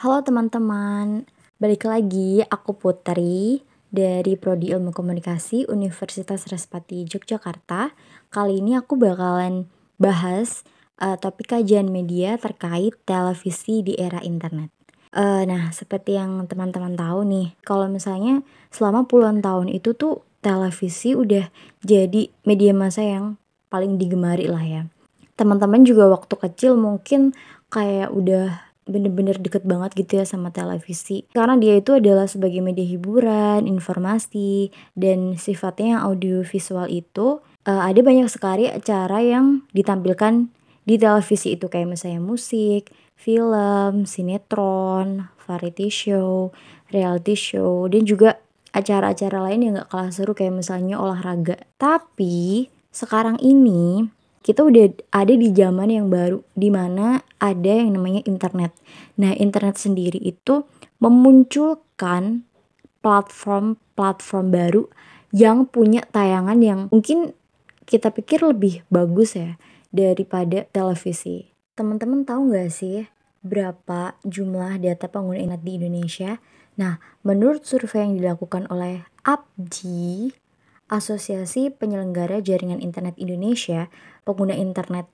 Halo teman-teman, balik lagi aku Putri dari Prodi Ilmu Komunikasi Universitas Respati Yogyakarta. Kali ini aku bakalan bahas uh, topik kajian media terkait televisi di era internet. Uh, nah, seperti yang teman-teman tahu nih, kalau misalnya selama puluhan tahun itu tuh televisi udah jadi media massa yang paling digemari lah ya. Teman-teman juga waktu kecil mungkin kayak udah bener-bener deket banget gitu ya sama televisi karena dia itu adalah sebagai media hiburan, informasi, dan sifatnya yang audiovisual itu uh, ada banyak sekali acara yang ditampilkan di televisi itu kayak misalnya musik, film, sinetron, variety show, reality show, dan juga acara-acara lain yang gak kalah seru kayak misalnya olahraga. Tapi sekarang ini kita udah ada di zaman yang baru di mana ada yang namanya internet. Nah, internet sendiri itu memunculkan platform-platform baru yang punya tayangan yang mungkin kita pikir lebih bagus ya daripada televisi. Teman-teman tahu nggak sih berapa jumlah data pengguna internet di Indonesia? Nah, menurut survei yang dilakukan oleh APJI, Asosiasi Penyelenggara Jaringan Internet Indonesia, pengguna internet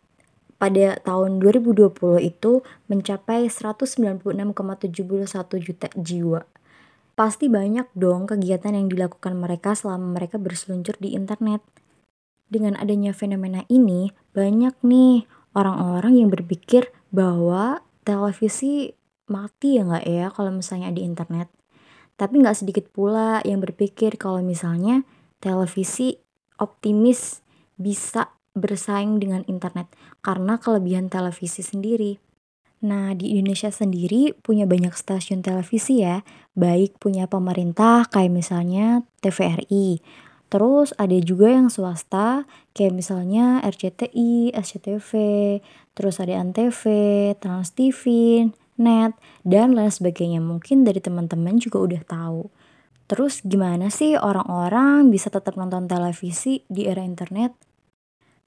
pada tahun 2020 itu mencapai 196,71 juta jiwa. Pasti banyak dong kegiatan yang dilakukan mereka selama mereka berseluncur di internet. Dengan adanya fenomena ini, banyak nih orang-orang yang berpikir bahwa televisi mati ya nggak ya kalau misalnya di internet. Tapi nggak sedikit pula yang berpikir kalau misalnya televisi optimis bisa bersaing dengan internet karena kelebihan televisi sendiri. Nah, di Indonesia sendiri punya banyak stasiun televisi ya, baik punya pemerintah kayak misalnya TVRI. Terus ada juga yang swasta kayak misalnya RCTI, SCTV, terus ada ANTV, Trans TV, NET, dan lain sebagainya. Mungkin dari teman-teman juga udah tahu. Terus gimana sih orang-orang bisa tetap nonton televisi di era internet?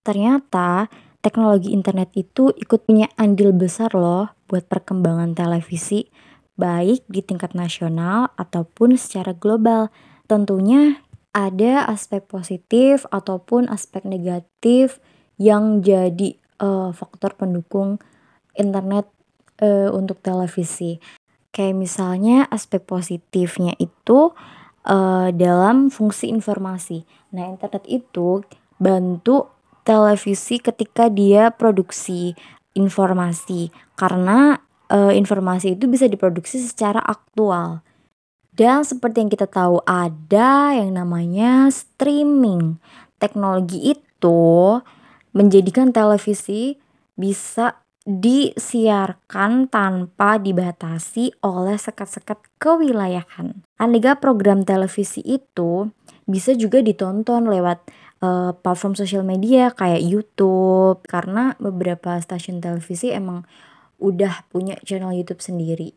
Ternyata teknologi internet itu ikut punya andil besar loh buat perkembangan televisi, baik di tingkat nasional ataupun secara global. Tentunya ada aspek positif ataupun aspek negatif yang jadi uh, faktor pendukung internet uh, untuk televisi. Kayak misalnya aspek positifnya itu uh, dalam fungsi informasi. Nah, internet itu bantu televisi ketika dia produksi informasi karena uh, informasi itu bisa diproduksi secara aktual. Dan seperti yang kita tahu ada yang namanya streaming. Teknologi itu menjadikan televisi bisa disiarkan tanpa dibatasi oleh sekat-sekat kewilayahan. Aneka program televisi itu bisa juga ditonton lewat uh, platform sosial media kayak YouTube karena beberapa stasiun televisi emang udah punya channel YouTube sendiri.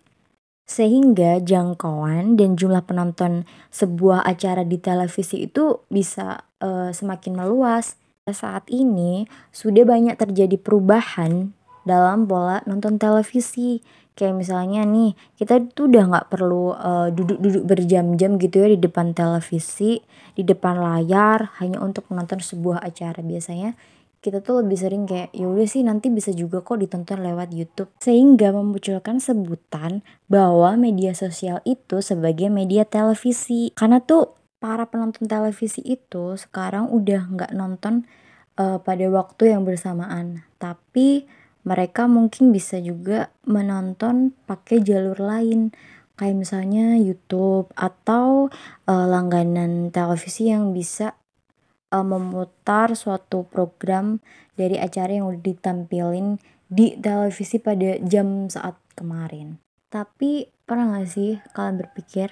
Sehingga jangkauan dan jumlah penonton sebuah acara di televisi itu bisa uh, semakin meluas. Saat ini sudah banyak terjadi perubahan dalam pola nonton televisi. Kayak misalnya nih, kita tuh udah nggak perlu uh, duduk-duduk berjam-jam gitu ya di depan televisi, di depan layar hanya untuk menonton sebuah acara. Biasanya kita tuh lebih sering kayak ya udah sih nanti bisa juga kok ditonton lewat YouTube. Sehingga memunculkan sebutan bahwa media sosial itu sebagai media televisi. Karena tuh para penonton televisi itu sekarang udah nggak nonton uh, pada waktu yang bersamaan, tapi mereka mungkin bisa juga menonton pakai jalur lain kayak misalnya YouTube atau uh, langganan televisi yang bisa uh, memutar suatu program dari acara yang udah ditampilin di televisi pada jam saat kemarin. Tapi pernah gak sih kalian berpikir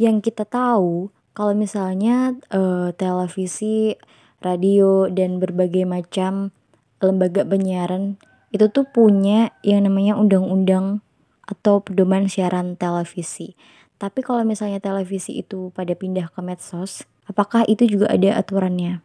yang kita tahu kalau misalnya uh, televisi, radio dan berbagai macam lembaga penyiaran itu tuh punya yang namanya undang-undang atau pedoman siaran televisi. Tapi kalau misalnya televisi itu pada pindah ke medsos, apakah itu juga ada aturannya?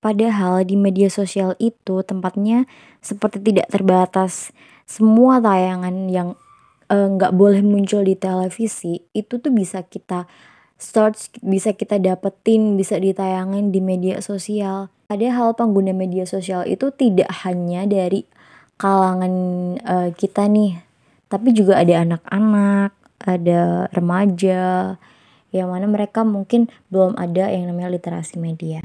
Padahal di media sosial itu tempatnya seperti tidak terbatas. Semua tayangan yang nggak uh, boleh muncul di televisi itu tuh bisa kita search bisa kita dapetin bisa ditayangin di media sosial padahal pengguna media sosial itu tidak hanya dari kalangan uh, kita nih. Tapi juga ada anak-anak ada remaja yang mana mereka mungkin belum ada yang namanya literasi media.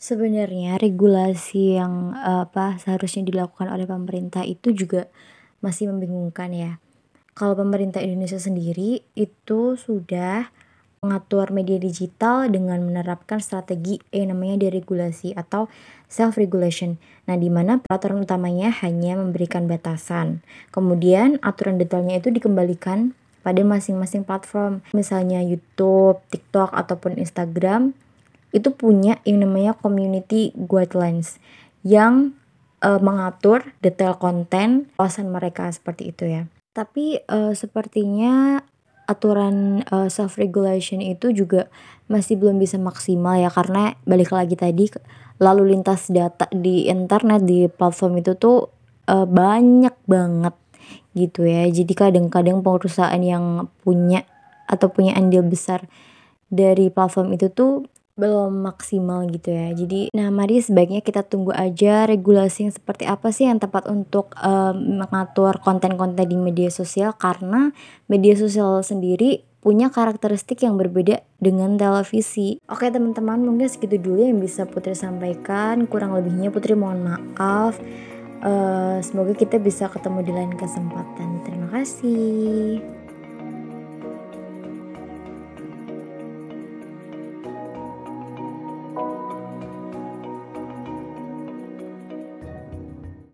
Sebenarnya regulasi yang uh, apa seharusnya dilakukan oleh pemerintah itu juga masih membingungkan ya. Kalau pemerintah Indonesia sendiri itu sudah mengatur media digital dengan menerapkan strategi yang namanya deregulasi atau self regulation. Nah, di mana peraturan utamanya hanya memberikan batasan. Kemudian aturan detailnya itu dikembalikan pada masing-masing platform. Misalnya YouTube, TikTok ataupun Instagram itu punya yang namanya community guidelines yang uh, mengatur detail konten kawasan mereka seperti itu ya. Tapi uh, sepertinya aturan uh, eh, self regulation itu juga masih belum bisa maksimal ya karena balik lagi tadi lalu lintas data di internet di platform itu tuh uh, banyak banget gitu ya. Jadi kadang-kadang perusahaan yang punya atau punya andil besar dari platform itu tuh belum maksimal gitu ya. Jadi, nah mari sebaiknya kita tunggu aja regulasi yang seperti apa sih yang tepat untuk um, mengatur konten-konten di media sosial karena media sosial sendiri punya karakteristik yang berbeda dengan televisi. Oke teman-teman, mungkin segitu dulu yang bisa Putri sampaikan. Kurang lebihnya Putri mohon maaf. Uh, semoga kita bisa ketemu di lain kesempatan. Terima kasih.